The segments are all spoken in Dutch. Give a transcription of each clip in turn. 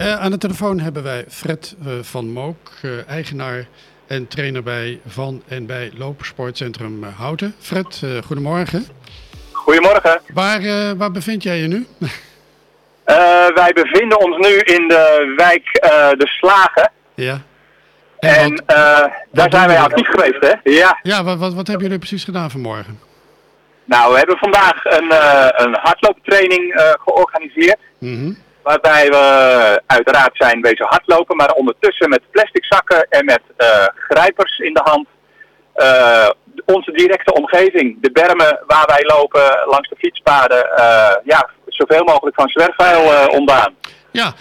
Uh, aan de telefoon hebben wij Fred uh, van Mook, uh, eigenaar en trainer bij van en bij Loopsportcentrum Houten. Fred, goedemorgen. Goedemorgen. Waar, waar bevind jij je nu? wij bevinden ons nu in de wijk De Slagen. Ja. En, en daar zijn wij actief geweest, hè? Ja. Ja, wat, wat, wat hebben jullie precies gedaan vanmorgen? Nou, we hebben vandaag een, een hardlooptraining georganiseerd. Mm Waarbij we uiteraard zijn wezen hardlopen, maar ondertussen met plastic zakken en met uh, grijpers in de hand uh, onze directe omgeving, de bermen waar wij lopen langs de fietspaden, uh, ja, zoveel mogelijk van zwerfvuil ontdaan. Ja,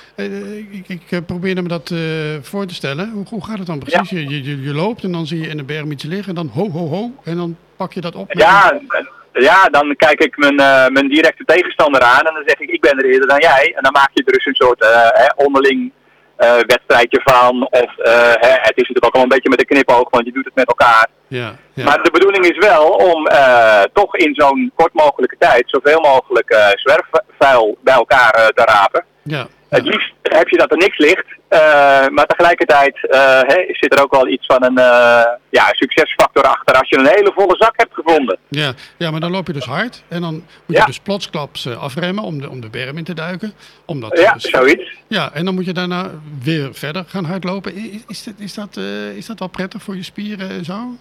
ik, ik probeerde me dat voor te stellen. Hoe, hoe gaat het dan precies? Je, je, je, loopt en dan zie je in de berm iets liggen en dan ho, ho, ho. En dan pak je dat op. Ja, ja, dan kijk ik mijn, uh, mijn directe tegenstander aan en dan zeg ik, ik ben er eerder dan jij. En dan maak je er dus een soort uh, hè, onderling uh, wedstrijdje van. Of hè, het is natuurlijk ook al een beetje met een knipoog, want je doet het met elkaar. Ja, ja. Maar de bedoeling is wel om toch in zo'n kort mogelijke tijd zoveel mogelijk zwerfvuil bij elkaar te rapen. Ja. Het liefst heb je dat er niks ligt, uh, maar tegelijkertijd uh, he, zit er ook wel iets van een uh, ja, succesfactor achter als je een hele volle zak hebt gevonden. Ja, ja maar dan loop je dus hard en dan moet ja. je dus plotsklaps afremmen om de, om de berm in te duiken. Omdat, ja, zoiets. Ja, en dan moet je daarna weer verder gaan hardlopen. Is, is, dat, is, dat, is dat wel prettig voor je spieren en zo?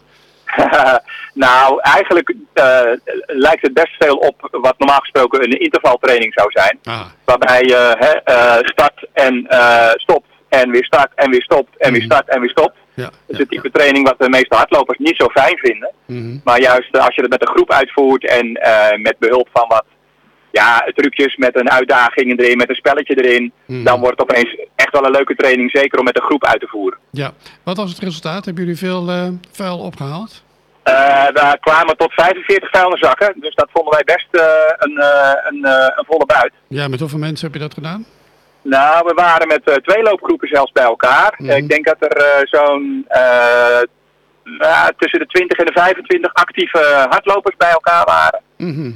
nou, eigenlijk uh, lijkt het best veel op wat normaal gesproken een intervaltraining zou zijn. Ah. Waarbij je uh, start en uh, stopt en weer start en weer stopt en weer start en weer stopt. Ja, dat is het type training wat de meeste hardlopers niet zo fijn vinden. Mm -hmm. Maar juist als je het met een groep uitvoert en met behulp van wat ja, trucjes met een uitdaging erin, met een spelletje erin, -hmm. dan wordt het opeens echt wel een leuke training, zeker om met een groep uit te voeren. Ja, wat was het resultaat? Hebben jullie veel uh, vuil opgehaald? Uh, daar kwamen tot 45 vuilniszakken, dus dat vonden wij best uh, een, uh, een, een, volle buit. Ja, met hoeveel mensen heb je dat gedaan? Nou, we waren met twee loopgroepen zelfs bij elkaar. Mhm. Ik denk dat er zo'n tussen de 20 en de 25 actieve hardlopers bij elkaar waren. Mhm.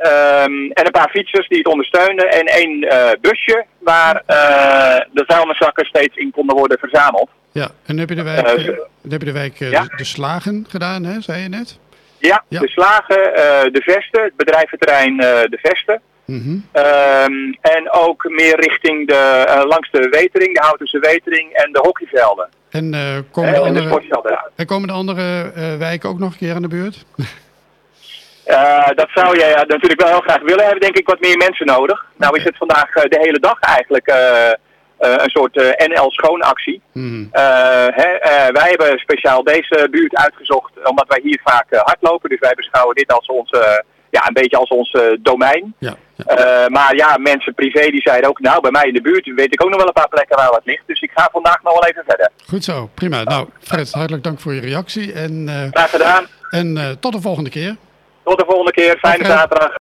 Um, en een paar fietsers die het ondersteunden en één uh, busje waar uh, de vuilniszakken steeds in konden worden verzameld. Ja, en heb je de wijk, Eh, dan heb je de, wijk ja. de, de, slagen gedaan, hè, zei je net? Ja, Ja. de slagen, de vesten, het bedrijventerrein de vesten. Mhm. Um, en ook meer richting de, langs de Wetering, de Houtense Wetering en de hockeyvelden. En, eh, komen, de en de andere, en komen de andere eh, wijken ook nog een keer aan de beurt? Dat zou je uh, natuurlijk wel heel graag willen hebben, denk ik, wat meer mensen nodig. Nou is het vandaag de hele dag eigenlijk een soort NL schoonactie. Mhm. Hè, wij hebben speciaal deze buurt uitgezocht, omdat wij hier vaak hardlopen. Dus wij beschouwen dit als onze, ja, een beetje als ons domein. Ja, ja. maar ja, mensen privé die zeiden ook, nou bij mij in de buurt weet ik ook nog wel een paar plekken waar wat ligt. Dus ik ga vandaag nog wel even verder. Goed zo, prima. Nou, Fred, hartelijk dank voor je reactie. En, Graag gedaan. en tot de volgende keer. Tot de volgende keer. Fijne zaterdag.